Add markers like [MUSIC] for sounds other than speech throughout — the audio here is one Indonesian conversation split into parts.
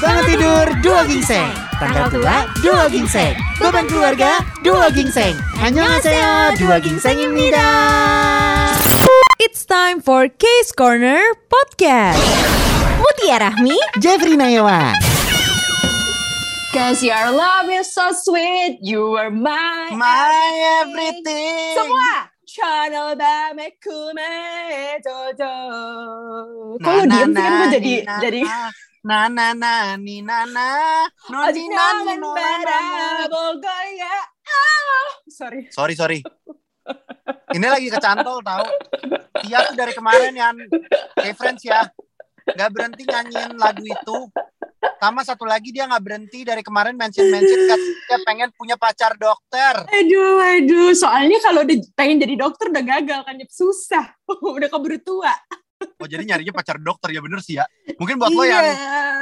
Bangun tidur dua gingseng Tanggal tua dua gingseng Beban keluarga dua gingseng saya dua gingseng ini It's time for Case Corner Podcast. Mutia ya, Rahmi? Jeffrey Nayawa. Cause your love is so sweet, you are my my everything. Semua. Channel bamekume Dodo. Nah, diem sih? kan gue jadi nah, jadi nah. Na na na ni na na No ni na ni no na na. Ah, sorry. Sorry sorry [LAUGHS] Ini lagi kecantol tau Tia tuh dari kemarin yang Hey friends ya Gak berhenti nyanyiin lagu itu sama satu lagi dia nggak berhenti dari kemarin mention-mention katanya pengen punya pacar dokter. Aduh, aduh. Soalnya kalau udah pengen jadi dokter udah gagal kan, susah. [LAUGHS] udah keburu tua. Oh jadi nyarinya pacar dokter ya bener sih ya. Mungkin buat lo yang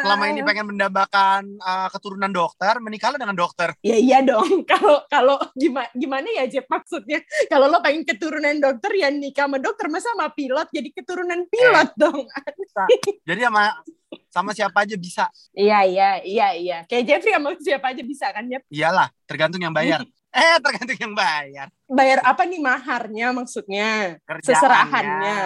selama ini pengen mendambakan uh, keturunan dokter, menikahlah dengan dokter. Ya iya dong. [LAUGHS] Kalau kalau gimana gimana ya Jep maksudnya? Kalau lo pengen keturunan dokter ya nikah sama dokter masa sama pilot jadi keturunan pilot dong. Jadi sama sama siapa aja bisa. Iya iya iya iya. Kayak Jeffrey sama siapa aja bisa kan Jep? Iyalah, tergantung yang bayar. [LAUGHS] eh, tergantung yang bayar. Bayar apa nih maharnya maksudnya? Kerjaannya. Seserahannya.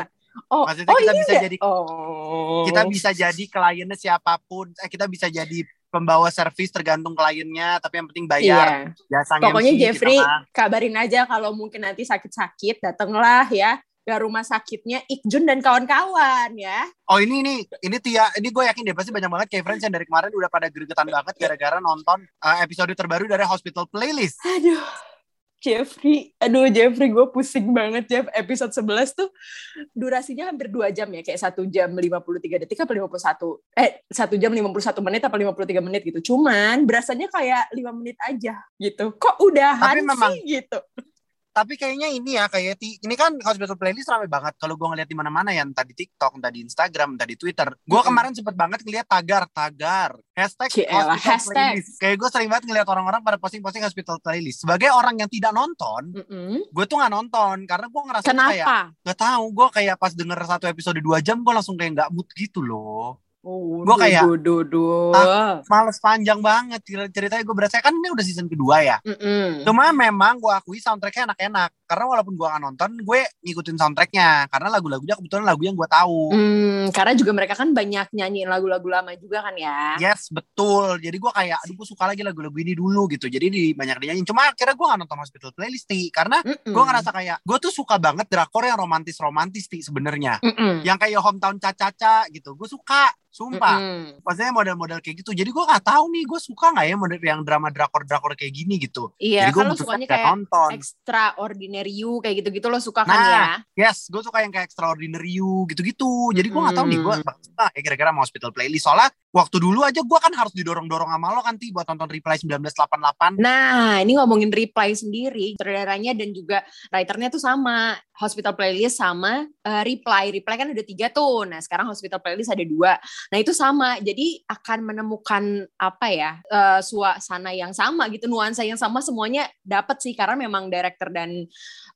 Oh, Maksudnya oh kita iya bisa jadi Oh. kita bisa jadi kliennya siapa pun. Eh, kita bisa jadi pembawa servis tergantung kliennya, tapi yang penting bayar. Iya. Jasanya Pokoknya MC, Jeffrey kabarin aja kalau mungkin nanti sakit-sakit datanglah ya ke rumah sakitnya Ikjun dan kawan-kawan ya. Oh ini ini ini Tia, ini gue yakin deh pasti banyak banget kayak friends yang dari kemarin udah pada gregetan banget gara-gara nonton uh, episode terbaru dari Hospital Playlist. Aduh. Jeffrey, aduh Jeffrey gue pusing banget Jeff. Episode 11 tuh durasinya hampir 2 jam ya kayak satu jam 53 detik apa 51 eh satu jam 51 menit apa 53 menit gitu. Cuman berasanya kayak 5 menit aja gitu. Kok udahan Tapi memang- sih gitu Tapi kayaknya ini ya kayak ti, ini kan Hospital Playlist rame banget. Kalau gue ngeliat di mana-mana ya entah di TikTok, entah di Instagram, entah di Twitter. Gue Mm-mm. kemarin sempet banget ngeliat tagar, tagar, hashtag Hospital hashtag. Playlist. Kayak gue sering banget ngeliat orang-orang pada posting-posting Hospital Playlist. Sebagai orang yang tidak nonton, Mm-mm. gue tuh nggak nonton karena gue ngerasa tuh kayak kenapa nggak tahu. Gue kayak pas denger satu episode dua jam, gue langsung kayak nggak mood gitu loh. Oh, Gua kayak- duh, duh, duh. Males panjang banget ceritanya gue berasa kan ini udah season kedua ya. Mm-mm. Cuma memang gue akui soundtracknya enak-enak. Karena walaupun gue gak nonton, gue ngikutin soundtracknya. Karena lagu-lagunya kebetulan lagu yang gue tahu. Hmm, karena juga mereka kan banyak nyanyiin lagu-lagu lama juga kan ya. Yes, betul. Jadi gue kayak, aduh gue suka lagi lagu-lagu ini dulu gitu. Jadi di banyak dinyanyiin. Cuma akhirnya gue gak nonton Hospital Playlist, Ti. Karena gue ngerasa kayak, gue tuh suka banget drakor yang romantis-romantis, Ti, sebenarnya. Mm-mm. Yang kayak Hometown Caca-Caca gitu. Gue suka, sumpah. Mm-mm. Maksudnya model-model kayak gitu. Jadi gue gak tahu nih, gue suka gak ya model yang drama drakor-drakor kayak gini gitu. Iya, Jadi gue kalau sukanya kayak nonton. extraordinary you kayak gitu-gitu lo suka kan Nah, ya? Yes, gue suka yang kayak Extraordinary You gitu-gitu. Jadi gue gak tahu nih, gue Hmm. suka ya kira-kira mau Hospital Playlist. Soalnya waktu dulu aja gue kan harus didorong-dorong sama lo kan, Ti, buat nonton Reply 1988. Nah, ini ngomongin reply sendiri, sutradaranya dan juga writernya tuh sama. Hospital Playlist sama eh, Reply. Reply kan ada tiga tuh. Nah, sekarang Hospital Playlist ada dua. Nah, itu sama. Jadi akan menemukan apa ya, eh, suasana yang sama gitu, nuansa yang sama semuanya dapat sih. Karena memang director dan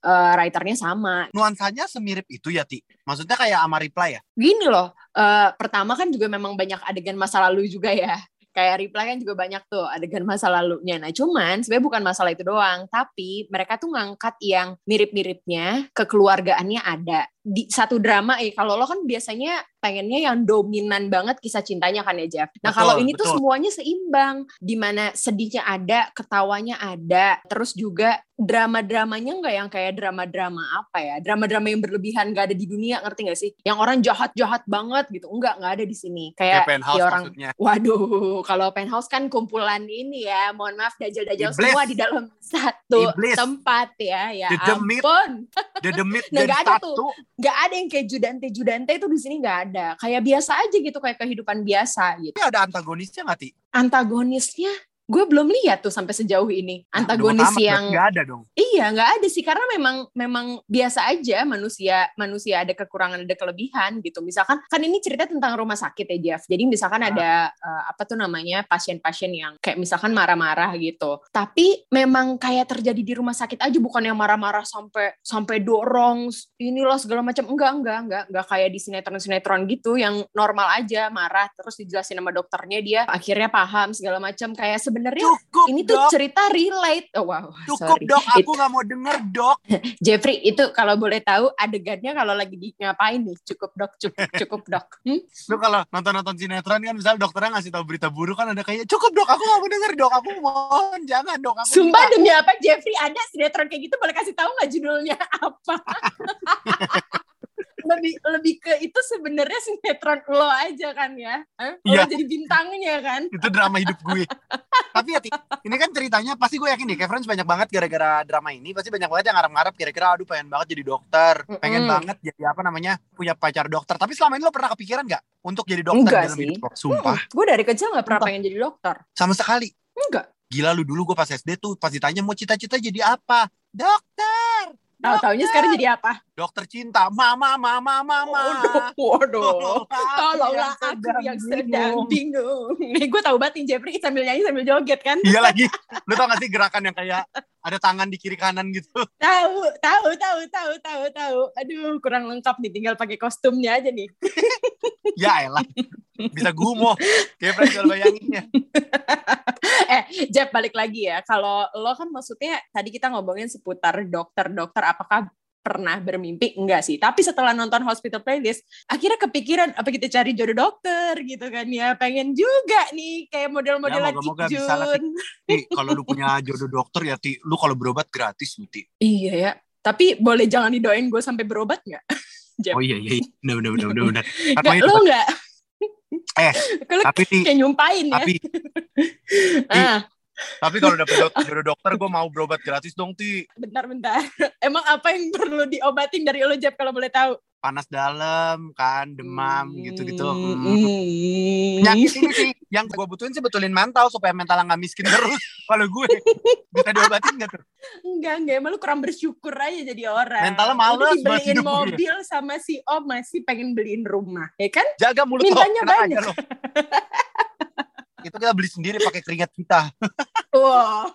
eh, writernya sama. Nuansanya semirip itu ya, Ti. Maksudnya kayak sama Reply ya? Gini loh, eh, pertama kan juga memang banyak adegan masa lalu juga ya. Kayak reply kan juga banyak tuh adegan masa lalunya. Nah cuman sebenarnya bukan masalah itu doang. Tapi mereka tuh ngangkat yang mirip-miripnya kekeluargaannya ada. Di satu drama eh kalau lo kan biasanya pengennya yang dominan banget kisah cintanya kan ya Jeff. Nah Betul, kalau ini tuh betul. semuanya seimbang. Di mana sedihnya ada, ketawanya ada. Terus juga drama-dramanya nggak yang kayak drama-drama apa ya. Drama-drama yang berlebihan nggak ada di dunia ngerti nggak sih? Yang orang jahat-jahat banget gitu. Enggak, nggak ada di sini. Kayak Kayak, Penthouse ya orang maksudnya. Waduh, kalau penthouse kan kumpulan ini ya, mohon maaf dajal-dajal semua di dalam satu Iblis. tempat ya, ya The demit. ampun. The Demit Nah, dan nggak ada satu. tuh. Gak ada yang kayak judante-judante itu di sini nggak ada. Kayak biasa aja gitu, kayak kehidupan biasa gitu. Tapi ada antagonisnya nggak, Ti? Antagonisnya gue belum lihat tuh sampai sejauh ini antagonis Aduh, yang nggak ada dong. Iya, nggak ada sih karena memang memang biasa aja manusia manusia ada kekurangan ada kelebihan gitu. Misalkan kan ini cerita tentang rumah sakit ya Jeff. Jadi misalkan Ah. ada eh, apa tuh namanya pasien-pasien yang kayak misalkan marah-marah gitu. Tapi memang kayak terjadi di rumah sakit aja bukan yang marah-marah sampai sampai dorong inilah segala macam. Enggak, enggak, enggak, enggak kayak di sinetron-sinetron gitu yang normal aja marah terus dijelasin sama dokternya dia akhirnya paham segala macam kayak sebenarnya Cukup ini tuh dok, cerita relate. Oh, wow, cukup sorry. dok. Aku nggak mau denger dok. [LAUGHS] Jeffrey itu kalau boleh tahu adegannya kalau lagi di ngapain nih cukup dok cukup cukup dok hmm? Lu kalau nonton-nonton sinetron kan misalnya dokternya ngasih tahu berita buruk kan ada kayak cukup dok, aku nggak mau denger dok, aku mohon jangan dok. Aku sumpah minta." demi apa Jeffrey ada sinetron kayak gitu boleh kasih tahu nggak judulnya [LAUGHS] apa [LAUGHS] lebih lebih ke itu sebenarnya sinetron lo aja kan ya Hah? lo Iya. jadi bintangnya kan itu drama hidup gue. Tapi ya, Ti, ini kan ceritanya pasti gue yakin deh, Kevin banyak banget gara-gara drama ini, pasti banyak banget yang ngarep-ngarep kira-kira aduh pengen banget jadi dokter, pengen Mm-mm. banget jadi apa namanya punya pacar dokter. Tapi selama ini lo pernah kepikiran nggak untuk jadi dokter Enggak dalam sih. hidup lo? Sumpah, gue dari kecil nggak pernah Sumpah. pengen jadi dokter sama sekali. enggak Gila lu dulu gue pas SD tuh pas ditanya mau cita-cita jadi apa? Dokter. Tahu taunya sekarang jadi apa Dokter cinta. Mama, mama, mama. waduh tolonglah Yang aku yang sedang bingung. [LAUGHS] nih gue tahu banget nih Jeffrey sambil nyanyi sambil joget kan Iya lagi. Lu tau gak sih gerakan yang kayak ada tangan di kiri kanan gitu? Tahu, tahu, tahu, tahu, tahu, tahu. Aduh, kurang lengkap nih. Tinggal pakai kostumnya aja nih. Ya elah. Bisa gumoh. Kayak kalau bayanginnya. [LAUGHS] [LAUGHS] Jeff balik lagi ya. Kalau lo kan maksudnya tadi kita ngomongin seputar dokter-dokter. Apakah pernah bermimpi? Enggak sih. Tapi setelah nonton Hospital Playlist, akhirnya kepikiran apa kita cari jodoh dokter gitu kan ya. Pengen juga nih kayak model-modelan Ya, bisa lah. Ti, kalau lu punya jodoh dokter ya, Ti, lu kalau berobat gratis, Ti. Iya ya. Tapi boleh jangan didoain gue sampai berobat nggak? [LAUGHS] Oh iya, iya. bener. [LAUGHS] Kan Nggak, mau lo nggak? Eh, Kalau tapi, kayak nyumpain ya. tapi, [LAUGHS] ah. tapi kalau dapet do- jodoh dokter, gue mau berobat gratis dong, Ti. bentar-bentar. [LAUGHS] Emang apa yang perlu diobatin dari lo Jeb kalau boleh tahu? Panas dalam, kan, demam, gitu-gitu. Hmm. Hmm. Penyakit ini sih, yang gue butuhin sih betulin mental, supaya mental nggak miskin terus. [LAUGHS] Kalau gue, bisa diobatin nggak tuh? Enggak, enggak. Emang lu kurang bersyukur aja jadi orang. Mentalnya males buat dibeliin hidup gue. mobil sama si Om masih pengen beliin rumah. Ya kan? Jaga mulut lo, Mintanya enak banyak. lo. Itu kita beli sendiri pakai keringat kita. [LAUGHS] Wow.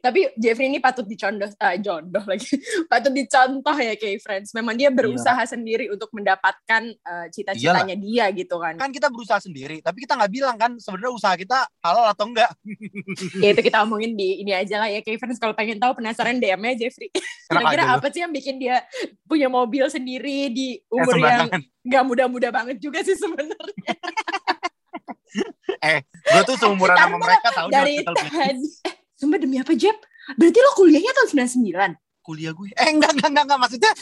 Tapi Jeffrey ini patut dicondoh, ah, jodoh lagi, [LAUGHS] patut dicontoh ya kayak friends. Memang dia berusaha sendiri untuk mendapatkan eh, cita-citanya dia gitu kan. Kan kita berusaha sendiri, tapi kita nggak bilang kan sebenarnya usaha kita halal atau enggak. [LAUGHS] ya itu kita omongin di ini aja lah ya kayak friends kalau pengen tahu penasaran DM-nya Jeffrey. [LAUGHS] Kira-kira apa sih yang bikin dia punya mobil sendiri di Eh, umur yang sembarangan. nggak muda-muda banget juga sih sebenarnya. Gue tuh seumuran sama Karena mereka tahu di Dari tadi. Sumpah demi apa Jeb? Berarti lo kuliahnya tahun 99? kuliah gue. Eh enggak, enggak, enggak, enggak. Maksudnya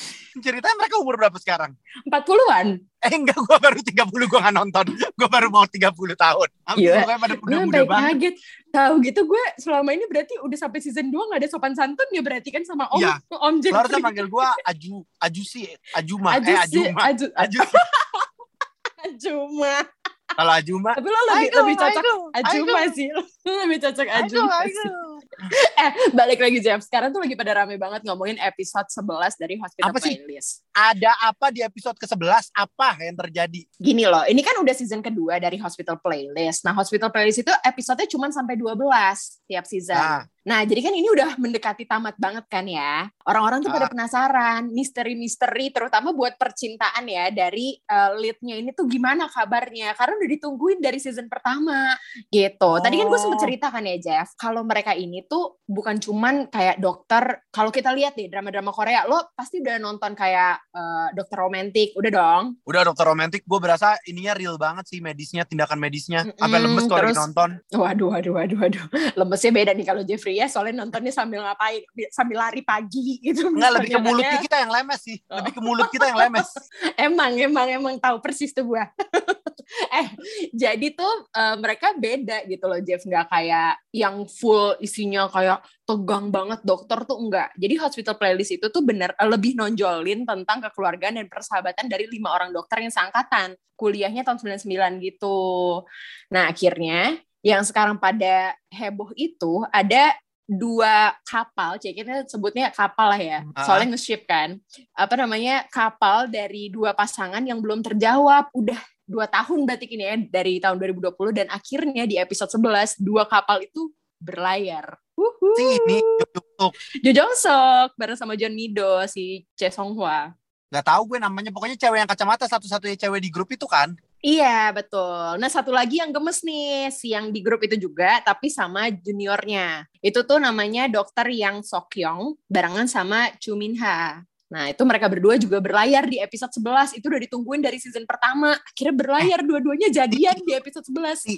ceritanya mereka umur berapa sekarang? 40-an? Eh enggak, gue baru 30, gue nggak nonton. Gue baru mau 30 tahun. Iya. pada Gue banget. kaget. Tahu gitu gue selama ini berarti udah sampai season 2 gak ada sopan santun ya berarti kan sama Om Iya. Om Lo Jeffrey. harusnya manggil gue Aju, Ajusi, Ajuma, Aju eh sih, Ajuma. Aju, Aju. [LAUGHS] Ajuma. Kalau Ajuma, Tapi lo lebih Aigo, lebih cocok Ajuma sih. Lo lebih cocok Ajuma sih. [LAUGHS] Eh, balik lagi Jam. Sekarang tuh lagi pada rame banget ngomongin episode 11 dari Hospital Apa sih? Playlist. Ada apa di episode ke-11? Apa yang terjadi? Gini loh, ini kan udah season kedua dari Hospital Playlist. Nah, Hospital Playlist itu episodenya cuma sampai 12 tiap season. Nah, Nah, jadi kan ini udah mendekati tamat banget kan ya. Orang-orang tuh pada Ah. penasaran, misteri-misteri terutama buat percintaan ya dari uh, lead-nya ini tuh gimana kabarnya. Karena udah ditungguin dari season pertama gitu. Tadi kan gue sempet Oh. cerita kan ya Jeff, kalau mereka ini tuh bukan cuman kayak dokter, kalau kita lihat deh drama-drama Korea, lo pasti udah nonton kayak uh, dokter romantik, udah dong. udah dokter romantik, gue berasa ininya real banget sih medisnya, tindakan medisnya. Sampai Mm-mm, lemes kalau nonton. Waduh, waduh, waduh, waduh. Lemesnya beda nih kalau Jeffrey ya, soalnya nontonnya sambil ngapain, sambil lari pagi gitu. Enggak, lebih ke mulut kita yang lemes sih. Lebih ke mulut kita yang lemes. emang emang emang tahu persis tuh gua [LAUGHS] eh jadi tuh eh, mereka beda gitu loh Jeff nggak kayak yang full isinya kayak tegang banget dokter tuh enggak jadi hospital playlist itu tuh bener eh, lebih nonjolin tentang kekeluargaan dan persahabatan dari lima orang dokter yang seangkatan kuliahnya tahun 99 gitu nah akhirnya yang sekarang pada heboh itu ada dua kapal, cek kita sebutnya kapal lah ya, Ah. soalnya nge-ship kan, apa namanya kapal dari dua pasangan yang belum terjawab, udah dua tahun berarti ini ya dari tahun 2020 dan akhirnya di episode 11 dua kapal itu berlayar. Wuhu. Si ini Jo Jong Sok bareng sama John Mido si Che Song Hwa. Gak tahu gue namanya. Pokoknya cewek yang kacamata satu-satunya cewek di grup itu kan. Iya betul. Nah satu lagi yang gemes nih, si yang di grup itu juga, tapi sama juniornya. Itu tuh namanya Dokter Yang Sokyong, barengan sama Chu Min Ha. Nah itu mereka berdua juga berlayar di episode 11. Itu udah ditungguin dari season pertama. Akhirnya berlayar dua-duanya jadian di episode 11.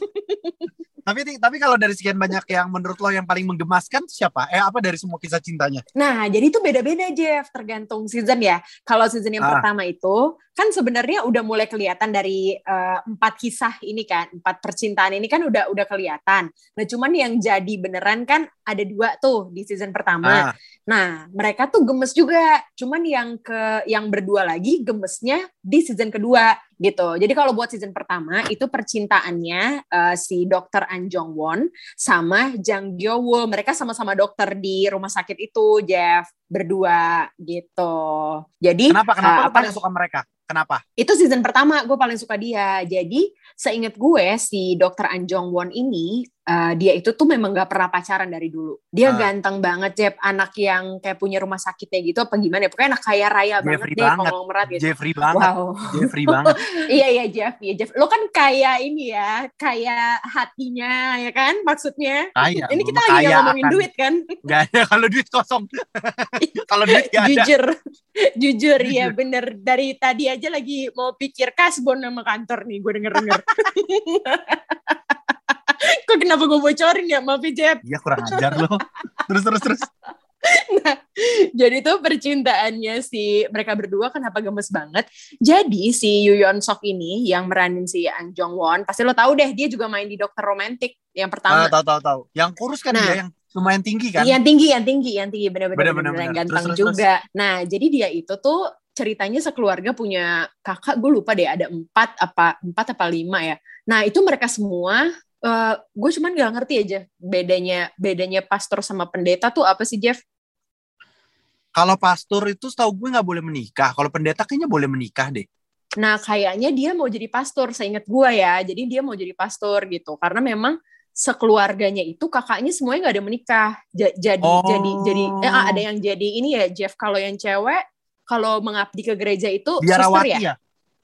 Tapi tapi kalau dari sekian banyak yang menurut lo yang paling menggemaskan siapa? Eh apa dari semua kisah cintanya? Nah, jadi itu beda-beda Jeff, tergantung season ya. Kalau season yang Ah. pertama itu kan sebenarnya udah mulai kelihatan dari eh, empat kisah ini kan, empat percintaan ini kan udah udah kelihatan. Nah, cuman yang jadi beneran kan ada dua tuh di season pertama. Ah, Nah, mereka tuh gemes juga. Cuman yang ke yang berdua lagi gemesnya di season kedua gitu. Jadi kalau buat season pertama itu percintaannya eh, si dokter An Jong Won sama Jang Gyo Woo. Mereka sama-sama dokter di rumah sakit itu, Jeff, berdua gitu. Jadi kenapa kenapa lo apa paling suka mereka? Kenapa? itu season pertama gue paling suka dia. Jadi seingat gue si dokter An Jong Won ini eh, dia itu tuh memang gak pernah pacaran dari dulu. Dia Ah. ganteng banget Jeb, anak yang kayak punya rumah sakitnya gitu apa gimana ya. Pokoknya anak kaya raya banget Jeffrey deh banget. konglomerat gitu. Jeffrey banget. Wow. Jeffrey banget. [LAUGHS] iya iya Jeff, iya Jeff. Lo kan kaya ini ya, kaya hatinya ya kan maksudnya. Kaya. ini kita lagi ngomongin akan- duit kan? [LAUGHS] Gak ada kalau duit kosong. [LAUGHS] kalau duit gak ada. Jujur. Jujur ya Jujur. bener dari tadi aja lagi mau pikir kasbon nama kantor nih gue denger-denger. Kok kenapa gue bocorin ya maaf ya Jeb. Iya kurang ajar lo. Terus terus terus. Jadi tuh percintaannya si mereka berdua kenapa gemes banget. Jadi si Yu Yeon Sok ini yang meranin si An Jong Won, pasti lo tahu deh dia juga main di Dokter Romantik yang Ah, pertama. tahu tahu tahu. Yang kurus kan Nah. dia yang lumayan tinggi kan? Yang tinggi, yang tinggi, yang tinggi, bener-bener Bener, bener, bener, yang ganteng Terus, terus, juga. Nah, jadi dia itu tuh ceritanya sekeluarga punya kakak, gue lupa deh ada empat apa empat apa lima ya. Nah itu mereka semua, eh gue cuman nggak ngerti aja bedanya bedanya pastor sama pendeta tuh apa sih Jeff? Kalau pastor itu setahu gue nggak boleh menikah. Kalau pendeta kayaknya boleh menikah deh. Nah kayaknya dia mau jadi pastor, seingat gue ya. Jadi dia mau jadi pastor gitu, karena memang sekeluarganya itu kakaknya semuanya nggak ada menikah. Ja- jadi Oh. jadi jadi eh, ada yang jadi ini ya Jeff. Kalau yang cewek kalau mengabdi ke gereja itu suster Biarawati ya? ya?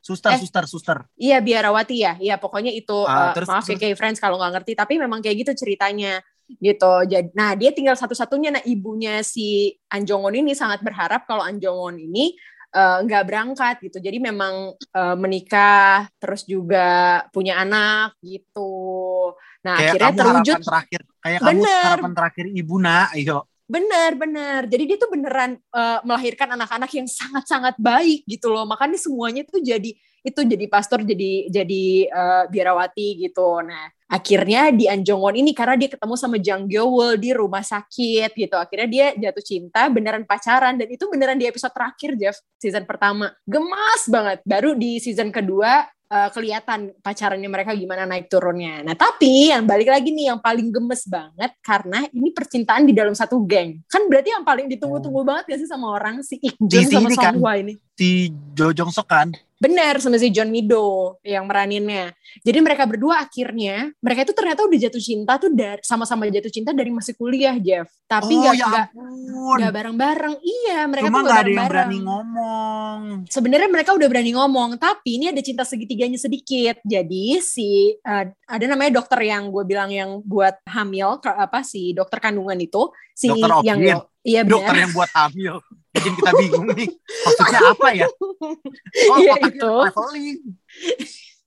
Suster, Eh. suster, suster. Iya biarawati ya, iya pokoknya itu Ah, eh, terus- maaf ya kayak friends kalau nggak ngerti, tapi memang kayak gitu ceritanya gitu. Jadi, nah dia tinggal satu-satunya, nah ibunya si Anjongon ini sangat berharap kalau Anjongon ini eh, nggak berangkat gitu. Jadi memang eh, menikah, terus juga punya anak gitu. Nah Kayak akhirnya kamu terwujud harapan terakhir. Kayak kamu Bener. harapan terakhir ibu nak. Ayo. Bener, bener. Jadi dia tuh beneran eh, melahirkan anak-anak yang sangat-sangat baik gitu loh. Makanya semuanya tuh jadi itu jadi pastor, jadi jadi eh, biarawati gitu. Nah, akhirnya di Anjongwon ini karena dia ketemu sama Jang Gyeowol di rumah sakit gitu. Akhirnya dia jatuh cinta, beneran pacaran dan itu beneran di episode terakhir Jeff, season pertama. Gemas banget. Baru di season kedua eh, kelihatan pacarannya mereka gimana naik turunnya. Nah, tapi yang balik lagi nih yang paling gemes banget karena ini percintaan di dalam satu geng. Kan berarti yang paling ditunggu-tunggu banget gak sih sama orang si Ikjun sama sini Song kan. Ini. Si Jo Jong Sok kan. Bener sama si John Mido yang meraninnya. Jadi mereka berdua akhirnya mereka itu ternyata udah jatuh cinta tuh dari sama-sama jatuh cinta dari masih kuliah, Jeff. Tapi oh nggak ya nggak nggak bareng-bareng. Iya, mereka Cuma tuh nggak nggak ada yang bareng-bareng. berani ngomong. sebenarnya mereka udah berani ngomong tapi ini ada cinta segitiganya sedikit jadi si uh, ada namanya dokter yang gue bilang yang buat hamil apa si dokter kandungan itu si Dokter yang Opin. Iya Dokter yang buat hamil. Bikin kita bingung nih. Maksudnya [LAUGHS] apa ya? Oh, otaknya itu.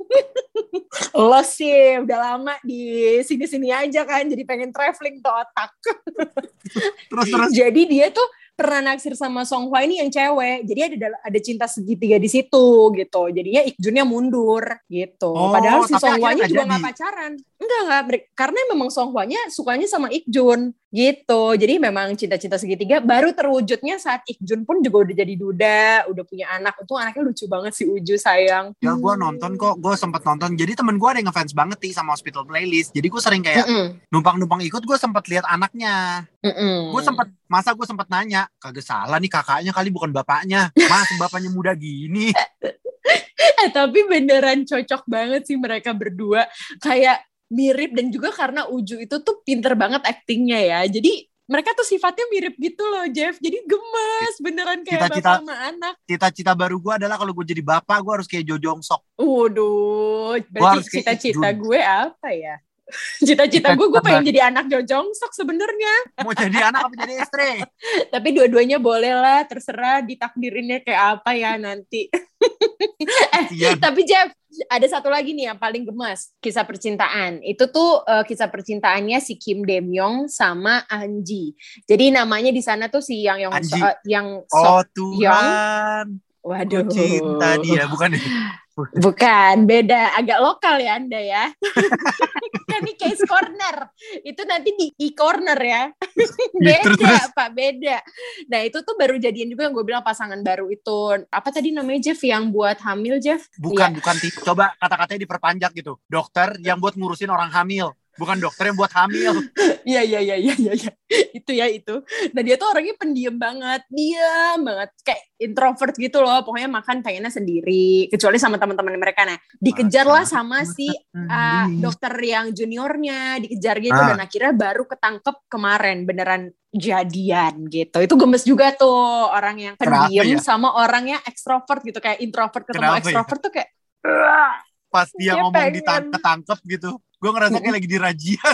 [LAUGHS] lo sih udah lama di sini-sini aja kan jadi pengen traveling tuh otak [LAUGHS] Terus terus. jadi dia tuh pernah naksir sama Song Hwa ini yang cewek jadi ada ada cinta segitiga di situ gitu jadinya Ikjunnya mundur gitu Oh, padahal si Song Hwa-nya juga nggak pacaran enggak enggak karena memang Song Hwa-nya sukanya sama Ikjun gitu. Jadi memang cinta-cinta segitiga baru terwujudnya saat Ikjun pun juga udah jadi duda, udah punya anak. Itu anaknya lucu banget si Uju sayang. Ya gue nonton kok, gue sempet nonton. Jadi temen gue ada yang ngefans banget nih sama Hospital Playlist. Jadi gue sering kayak numpang-numpang ikut, gue sempet lihat anaknya. Mm-mm. Gue sempet, masa gue sempet nanya, kagak salah nih kakaknya kali bukan bapaknya. Mas bapaknya muda gini. [LAUGHS] Eh, tapi beneran cocok banget sih mereka berdua. Kayak mirip dan juga karena Uju itu tuh pinter banget aktingnya ya. Jadi mereka tuh sifatnya mirip gitu loh Jeff. Jadi gemes beneran kayak Cita-cita- bapak sama anak. Cita-cita baru gue adalah kalau gue jadi bapak, gue harus kayak Jo Jong Sok. Waduh, berarti cita-cita gue apa ya? [LAUGHS] Cita-cita gue, gue pengen jadi anak Jo Jong Sok sebenarnya. Mau jadi anak apa jadi istri? [LAUGHS] Tapi dua-duanya boleh lah, terserah ditakdirinnya kayak apa ya nanti. [LAUGHS] [LAUGHS] Iya. Tapi Jeff, ada satu lagi nih yang paling gemes, kisah percintaan. Itu tuh eh, kisah percintaannya si Kim Demyong sama Anji. Jadi namanya di sana tuh si Yang Yong Anji. eh, yang Oh. Tuhan, Waduh. ku cinta dia. Bukan ya? [LAUGHS] Bukan, beda. Agak lokal ya Anda ya. kan [LAUGHS] ini case corner. Itu nanti di e-corner ya. [LAUGHS] beda Terus. Pak, beda. Nah itu tuh baru jadian juga yang gue bilang pasangan baru itu. Apa tadi namanya Jeff yang buat hamil Jeff? Bukan, bukan. Ti. Coba kata-katanya diperpanjang gitu. Dokter yang buat ngurusin orang hamil. Bukan dokter yang buat hamil. Iya iya iya iya iya iya. itu ya itu. Nah dia tuh orangnya pendiam banget, diam banget, kayak introvert gitu loh. Pokoknya makan pengennya sendiri, kecuali sama teman-teman mereka. Nah dikejar lah sama si ah, dokter yang juniornya, dikejar gitu Ah. dan akhirnya baru ketangkep kemarin beneran jadian gitu. Itu gemes juga tuh orang yang pendiam ya? sama orang yang ekstrovert gitu, kayak introvert ketemu Kenapa ya? ekstrovert tuh kayak Pas dia Dia ngomong pengen. ditangkep gitu. Gue ngerasa kayak lagi dirajia. [LAUGHS]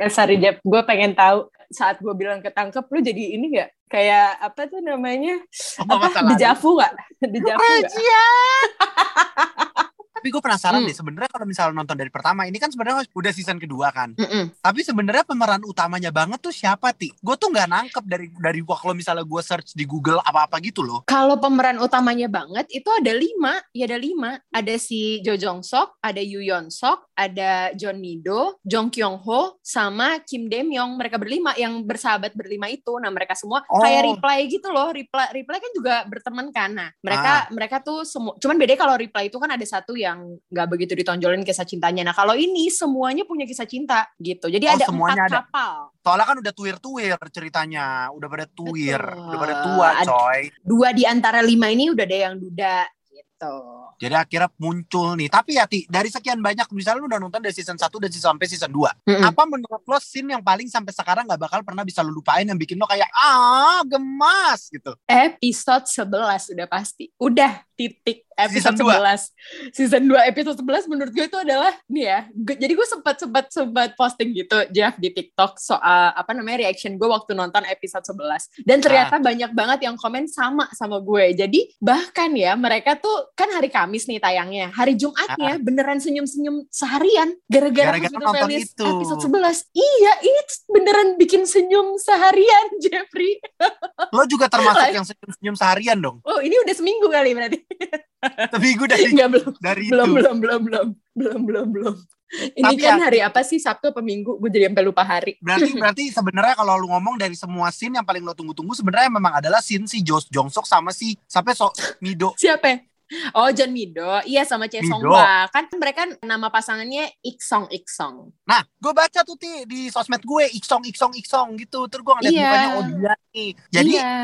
Eh, sorry Jeb, gue pengen tahu saat gue bilang ketangkep lu jadi ini gak? Kayak apa tuh namanya? Apa? Dejavu gak? Dejavu gak? [LAUGHS] Tapi gue penasaran Hmm. deh sebenarnya kalau misalnya nonton dari pertama ini kan sebenarnya udah season kedua kan. Mm-mm. Tapi sebenarnya pemeran utamanya banget tuh siapa ti? Gue tuh nggak nangkep dari dari gua kalau misalnya gue search di Google apa-apa gitu loh. Kalau pemeran utamanya banget itu ada lima, ya ada lima. Ada si Jo Jong Sok, ada Yu Yeon Sok, ada John Mido, Jong Kyung Ho, sama Kim Demyong. Mereka berlima yang bersahabat berlima itu. Nah mereka semua Oh. kayak reply gitu loh. Reply, reply kan juga berteman kan. Nah mereka Ah. mereka tuh semua. Cuman beda kalau reply itu kan ada satu yang nggak begitu ditonjolin kisah cintanya. Nah kalau ini semuanya punya kisah cinta gitu. Jadi Oh, ada semuanya empat ada. kapal. Soalnya kan udah tuir-tuir ceritanya, udah pada tuir, Betul. udah pada tua coy. Dua di antara lima ini udah ada yang duda gitu. Jadi akhirnya muncul nih. Tapi ya Ti, dari sekian banyak misalnya lu udah nonton dari season 1 dan season sampai season 2. Mm-mm. Apa menurut lo scene yang paling sampai sekarang gak bakal pernah bisa lu lupain yang bikin lo kayak ah gemas gitu. episode 11 udah pasti. Udah titik episode Season dua. 11. Season 2 episode 11 menurut gue itu adalah nih ya. gue- jadi gue sempat sempat sempat posting gitu Jeff di TikTok soal apa namanya reaction gue waktu nonton episode 11. Dan ternyata banyak banget yang komen sama sama gue. Jadi bahkan ya mereka tuh kan hari Kamis nih tayangnya. Hari Jumatnya beneran senyum-senyum seharian gara-gara nonton itu. episode 11. Iya, ini beneran bikin senyum seharian [LAUGHS] Jeffrey. Lo juga termasuk Like- yang senyum-senyum seharian dong. Oh, ini udah seminggu kali berarti. Tapi gue dari Enggak belum. dari Belum, itu. belum, belum, belum. Belum, belum, belum. Ini Tapi kan ya- hari apa sih? Sabtu apa Minggu? Gue jadi sampai lupa hari. Berarti [LAUGHS] berarti sebenarnya kalau lu ngomong dari semua scene yang paling lo tunggu-tunggu sebenarnya memang adalah scene si Jo Jongsok sama si sampai so Mido. Siapa? [LAUGHS] Oh, John Mido. Iya, sama Choi Song. Hwa. Kan mereka nama pasangannya Iksong Iksong. Nah, gue baca tuh ti di sosmed gue iksong iksong iksong gitu. Terus gue ngeliat Iya. mukanya oh dia nih. Jadi iya.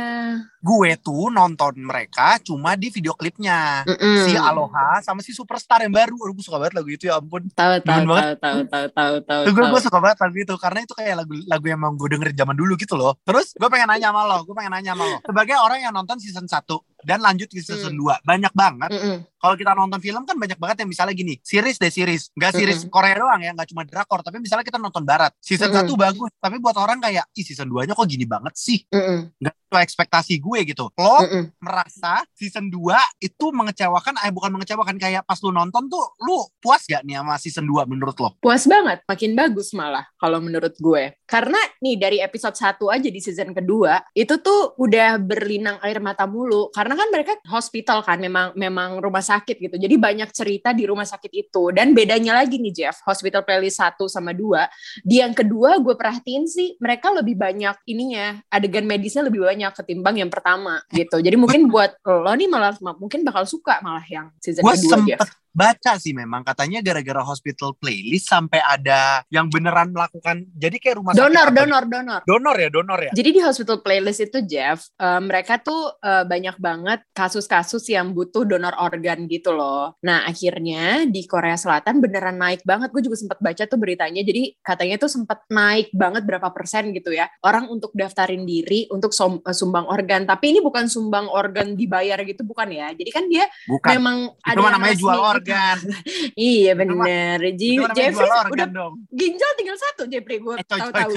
gue tuh nonton mereka cuma di video klipnya. Mm-mm. Si Aloha sama si Superstar yang baru. Aduh, gue suka banget lagu itu ya ampun. Tahu, tahu, tahu, tahu, tahu, tahu, tahu. Gue gue suka banget lagu itu karena itu kayak lagu lagu yang emang gue dengerin zaman dulu gitu loh. Terus gue pengen nanya sama lo, gue pengen nanya sama lo. Sebagai orang yang nonton season 1 dan lanjut ke season 2, banyak banget. Mm-mm. Kalau kita nonton film kan banyak banget yang misalnya gini, series deh series. Nggak series Mm-mm. Korea doang ya, nggak cuma drakor, tapi misalnya kita nonton barat. Season Mm-mm. 1 bagus, tapi buat orang kayak, ih season 2-nya kok gini banget sih. Nggak sesuai ekspektasi gue gitu. Lo Mm-mm. merasa season 2 itu mengecewakan, eh bukan mengecewakan kayak pas lu nonton tuh lu puas gak nih sama season 2 menurut lo? Puas banget, makin bagus malah kalau menurut gue. Karena nih dari episode 1 aja di season kedua, itu tuh udah berlinang air mata mulu. Karena kan mereka hospital kan, memang memang rumah sakit gitu. Jadi banyak cerita di rumah sakit itu. Dan bedanya lagi nih Jeff, hospital playlist 1 sama 2. Di yang kedua gue perhatiin sih, mereka lebih banyak ininya, adegan medisnya lebih banyak ketimbang yang pertama gitu. Jadi mungkin buat lo nih malah mungkin bakal suka malah yang season Gue kedua sempet baca sih memang katanya gara-gara hospital playlist sampai ada yang beneran melakukan jadi kayak rumah sakit Donor, apa- donor, donor. donor ya donor ya Jadi di hospital playlist itu Jeff, eh, mereka tuh eh, banyak banget kasus-kasus yang butuh donor organ gitu loh. Nah akhirnya di Korea Selatan beneran naik banget. Gue juga sempat baca tuh beritanya. Jadi katanya tuh sempat naik banget berapa persen gitu ya. Orang untuk daftarin diri untuk som- eh, sumbang organ. Tapi ini bukan sumbang organ dibayar gitu bukan ya. Jadi kan dia bukan memang itu ada namanya resmi jual gitu. Organ [LAUGHS] Iya itu Ji- Jeffrey organ udah dong. ginjal tinggal satu Jeffrey gue eh tahu-tahu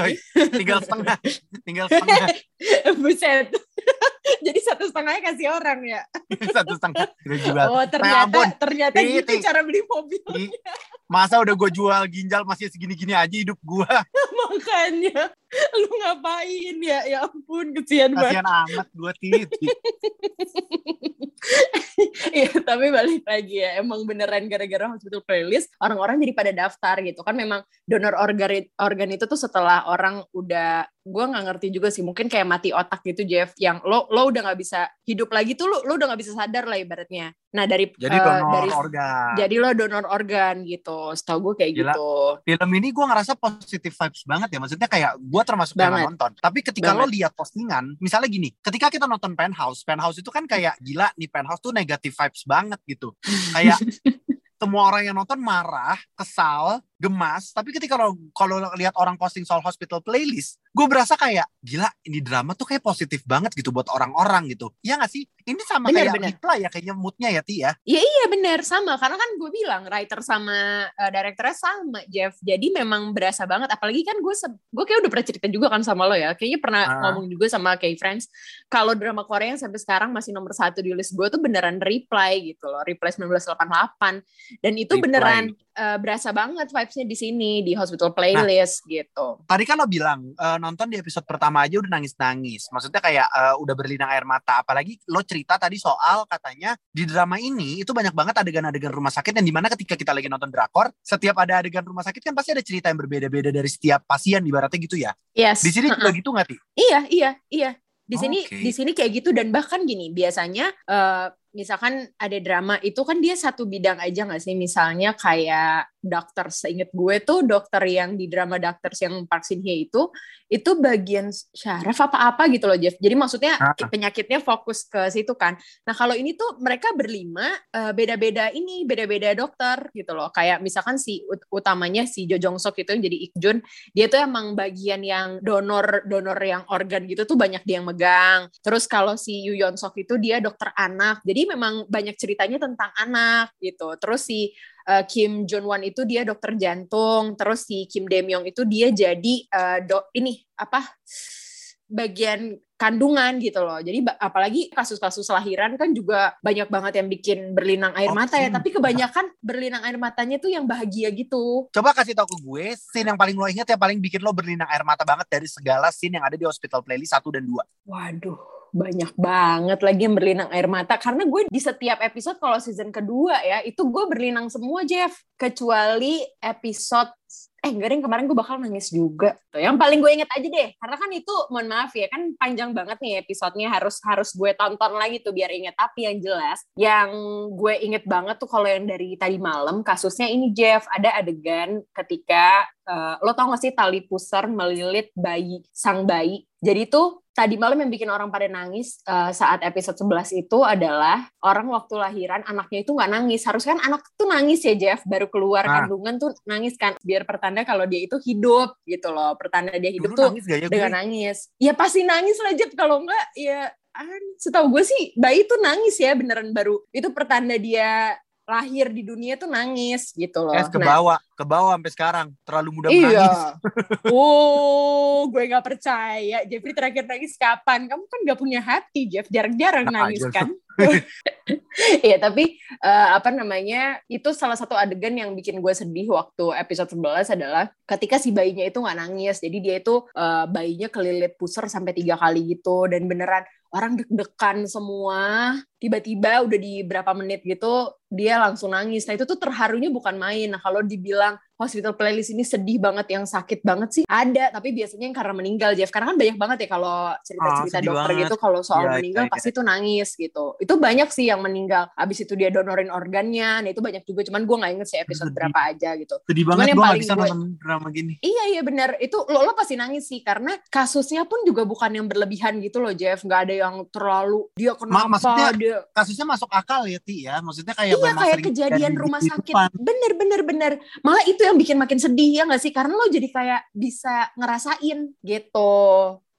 tinggal setengah tinggal setengah. [LAUGHS] Buset. [LAUGHS] Jadi satu setengahnya kasih orang ya. satu setengah udah jual. Oh ternyata ampun. ternyata Ti, gitu cara beli mobil. Masa udah gue jual ginjal masih segini-gini aja hidup gue makanya lu ngapain ya? Ya ampun kesian banget. kasihan amat gue titi [LAUGHS] Iya tapi balik lagi ya emang beneran gara-gara hospital playlist orang-orang jadi pada daftar gitu kan memang donor organ organ itu tuh setelah orang udah gue nggak ngerti juga sih mungkin kayak mati otak gitu Jeff yang lo lo udah nggak bisa hidup lagi tuh lo lo udah nggak bisa sadar lah ibaratnya nah dari jadi eh, donor dari organ jadi lo donor organ gitu setahu gue kayak Gila. gitu film ini gue ngerasa positive vibes banget ya maksudnya kayak gue termasuk yang Banget. nonton tapi ketika Banget. lo lihat postingan misalnya gini ketika kita nonton penthouse penthouse itu kan kayak gila nih penthouse tuh negative vibes banget gitu. Kayak [LAUGHS] semua orang yang nonton marah kesal gemas tapi ketika lo kalau lihat orang posting soal hospital playlist gue berasa kayak gila ini drama tuh kayak positif banget gitu buat orang-orang gitu. Ya nggak sih? Ini sama Bener, kayak bener. reply ya kayaknya moodnya ya Ti ya? Iya bener sama karena kan gue bilang writer sama uh, directornya sama Jeff. Jadi memang berasa banget. Apalagi kan gue gue kayak udah pernah cerita juga kan sama lo ya. Kayaknya pernah Ah. ngomong juga sama kayak friends kalau drama Korea yang sampai sekarang masih nomor satu di list gue tuh beneran reply gitu loh. Reply 1988 dan itu Reply. beneran uh, berasa banget vibesnya di sini di hospital playlist gitu tadi kan lo bilang eh, nonton di episode pertama aja udah nangis-nangis. Maksudnya kayak eh, udah berlinang air mata. Apalagi lo cerita tadi soal katanya di drama ini itu banyak banget adegan-adegan rumah sakit yang di mana ketika kita lagi nonton drakor, setiap ada adegan rumah sakit kan pasti ada cerita yang berbeda-beda dari setiap pasien ibaratnya gitu ya. yes Di sini juga gitu nggak ti? Iya, iya, iya. Di sini Oke. di sini kayak gitu dan bahkan gini, biasanya eh, misalkan ada drama itu kan dia satu bidang aja nggak sih? Misalnya kayak dokter, seinget gue tuh dokter yang di drama Doctors yang Hye itu itu bagian syaraf apa-apa gitu loh Jeff. Jadi maksudnya Ah. penyakitnya fokus ke situ kan. Nah, kalau ini tuh mereka berlima eh, beda-beda ini, beda-beda dokter gitu loh. Kayak misalkan si ut- utamanya si Jo Jong Sok itu yang jadi Ik Jun dia tuh emang bagian yang donor donor yang organ gitu tuh banyak dia yang megang. Terus kalau si Yu Yeon Sok itu dia dokter anak. Jadi memang banyak ceritanya tentang anak gitu. Terus si uh, Kim Jong Wan itu dia dokter jantung. Terus si Kim Demyong itu dia jadi uh, dok ini apa bagian kandungan gitu loh. Jadi apalagi kasus-kasus lahiran kan juga banyak banget yang bikin berlinang air mata ya. Tapi kebanyakan berlinang air matanya tuh yang bahagia gitu. Coba kasih tau ke gue scene yang paling lo ingat yang paling bikin lo berlinang air mata banget dari segala scene yang ada di hospital playlist 1 dan 2. Waduh, banyak banget lagi yang berlinang air mata. Karena gue di setiap episode kalau season kedua ya, itu gue berlinang semua, Jeff. Kecuali episode, eh enggak deh, kemarin gue bakal nangis juga. Tuh, yang paling gue inget aja deh. Karena kan itu, mohon maaf ya, kan panjang banget nih episodenya. Harus harus gue tonton lagi tuh biar inget. Tapi yang jelas, yang gue inget banget tuh kalau yang dari tadi malam, kasusnya ini, Jeff. Ada adegan ketika, eh, lo tau gak sih tali pusar melilit bayi, sang bayi. Jadi tuh tadi malam yang bikin orang pada nangis uh, saat episode 11 itu adalah orang waktu lahiran anaknya itu nggak nangis. Harusnya kan anak tuh nangis ya Jeff, baru keluar Ah. kandungan tuh nangis kan biar pertanda kalau dia itu hidup gitu loh. Pertanda dia hidup Dulu tuh nangis gak ya gue? dengan nangis. Ya pasti nangis lah Jeff kalau enggak ya setahu gue sih bayi tuh nangis ya beneran baru itu pertanda dia lahir di dunia tuh nangis gitu loh. Es ke Nah, ke bawah sampai sekarang. Terlalu mudah Iya. menangis. [LAUGHS] Oh, gue gak percaya. Jeffrey terakhir nangis kapan? Kamu kan gak punya hati, Jeff. Jarang-jarang Nah, nangis aja. kan? [LAUGHS] [LAUGHS] Iya, tapi eh, apa namanya? Itu salah satu adegan yang bikin gue sedih waktu episode 11 adalah ketika si bayinya itu nggak nangis. Jadi dia itu eh, bayinya kelilit pusar sampai tiga kali gitu dan beneran orang deg-degan semua. Tiba-tiba udah di berapa menit gitu dia langsung nangis. Nah itu tuh terharunya bukan main. Nah kalau dibilang hospital playlist ini sedih banget yang sakit banget sih. Ada tapi biasanya yang karena meninggal Jeff. Karena kan banyak banget ya kalau cerita-cerita Ah, sedih dokter banget. gitu kalau soal Iya, meninggal iya, iya. pasti tuh nangis gitu. Itu banyak sih yang meninggal. Abis itu dia donorin organnya nah itu banyak juga. Cuman gue nggak inget sih episode Sedih. berapa aja gitu. Sedih Cuman banget yang paling bisa gue- nonton drama gini. Iya iya benar itu lo lo pasti nangis sih karena kasusnya pun juga bukan yang berlebihan gitu loh Jeff. Nggak ada yang terlalu dia kenapa maksudnya dia Kasusnya masuk akal ya, Ti ya. Maksudnya kayak iya kayak kejadian rumah sakit. bener bener bener. Malah itu yang bikin makin sedih ya nggak sih? Karena lo jadi kayak bisa ngerasain gitu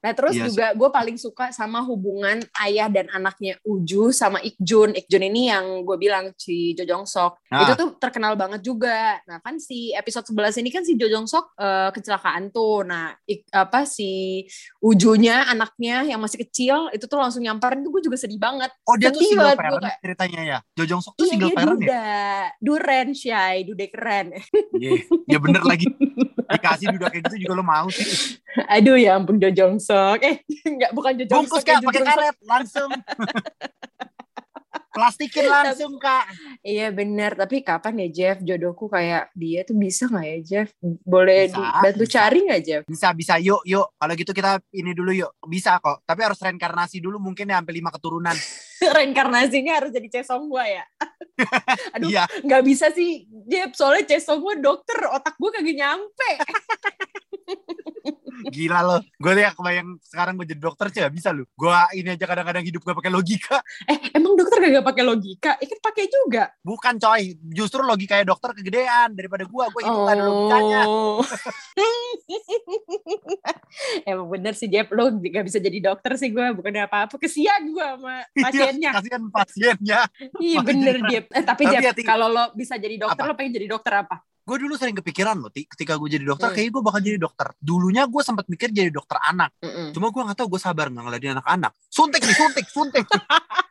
Nah terus Iya sih. juga gue paling suka sama hubungan ayah dan anaknya Uju sama Ikjun. Ikjun ini yang gue bilang si Jo Jong Sok. Nah. Itu tuh terkenal banget juga. Nah kan si episode 11 ini kan si Jo Jong Sok eh, kecelakaan tuh. Nah ik- apa si Ujunya anaknya yang masih kecil itu tuh langsung nyamperin tuh gue juga sedih banget. Oh dia tuh Sedih single parent kayak- ceritanya ya. Jojong Sok tuh Iya single dia parent ya. duda, duren Syai, dude keren. Iya, ya bener lagi. [LAUGHS] Dikasih duda kayak gitu juga lo mau sih. Aduh ya ampun Jo Jong Sok. Eh [LAUGHS] enggak bukan Jo Jong Bungkus Sok. ya, kak, Jo pakai karet langsung. [LAUGHS] Plastikin [LAUGHS] langsung kak. Iya benar, tapi kapan ya Jeff jodohku kayak dia tuh bisa nggak ya Jeff? Boleh Bisa, dibantu bisa. cari nggak Jeff? Bisa bisa yuk yuk. Kalau gitu kita ini dulu yuk. Bisa kok. Tapi harus reinkarnasi dulu mungkin ya sampai lima keturunan. [LAUGHS] Reinkarnasinya harus jadi Cesong gua ya. [LAUGHS] Aduh, Iya. nggak bisa sih Jeff, soalnya Cesong gua dokter, otak gua kagak nyampe. Gila lo. Gue liat kebayang sekarang gue jadi dokter sih gak bisa lo. Gue ini aja kadang-kadang hidup gue pakai logika. Eh, emang dokter kagak pakai logika? Ikan pakai juga. Bukan coy. Justru logikanya dokter kegedean daripada gue. Gue hidup gak ada logikanya. Oh. [LAUGHS] Emang bener sih Jeff, lo gak bisa jadi dokter sih gue, bukan apa-apa. Kesian gue sama [LAUGHS] pasiennya. Kasihan pasiennya. Iya bener kan. Jeff. Eh, tapi Tapi Jeff, kalau lo bisa jadi dokter, Apa? lo pengen jadi dokter apa? Gue dulu sering kepikiran loh, Ti. Ketika gue jadi dokter, Hmm. kayaknya gue bakal jadi dokter. Dulunya gue sempat mikir jadi dokter anak. Mm-mm. Cuma gue gak tahu gue sabar nggak ngeliatin anak-anak. Suntik nih, suntik, suntik. [LAUGHS]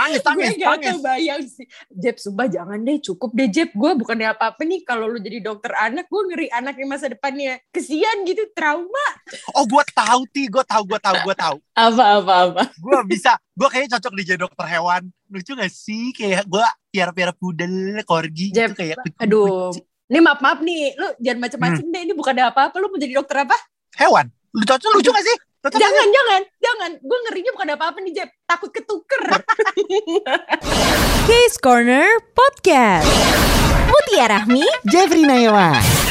nangis, nangis, gue gak nangis. kebayang sih. Jeb, sumpah jangan deh, cukup deh Jeb. Gue bukannya apa-apa nih kalau lo jadi dokter anak, gue ngeri anaknya masa depannya. Kesian gitu, trauma. Oh, gue tahu Ti, gue tahu, gue tahu, gue tahu. [LAUGHS] Apa-apa-apa. Gue bisa, gue kayaknya cocok di jadi dokter hewan. Lucu gak sih? Kayak gue piara-piara pudel, corgi Jeb, gitu kayak. Aduh. kucing. Ini maaf-maaf nih, lo jangan macem-macem Hmm. deh. Ini bukan ada apa-apa, lo mau jadi dokter apa? Hewan. Lu cocok, lucu gak sih? Gak Jangan, jangan, jangan. Gue ngerinya bukan ada apa-apa nih, Jeb. Takut ketuker. [LAUGHS] Case Corner Podcast. Mutia Rahmi, Jeffrey Nayawan.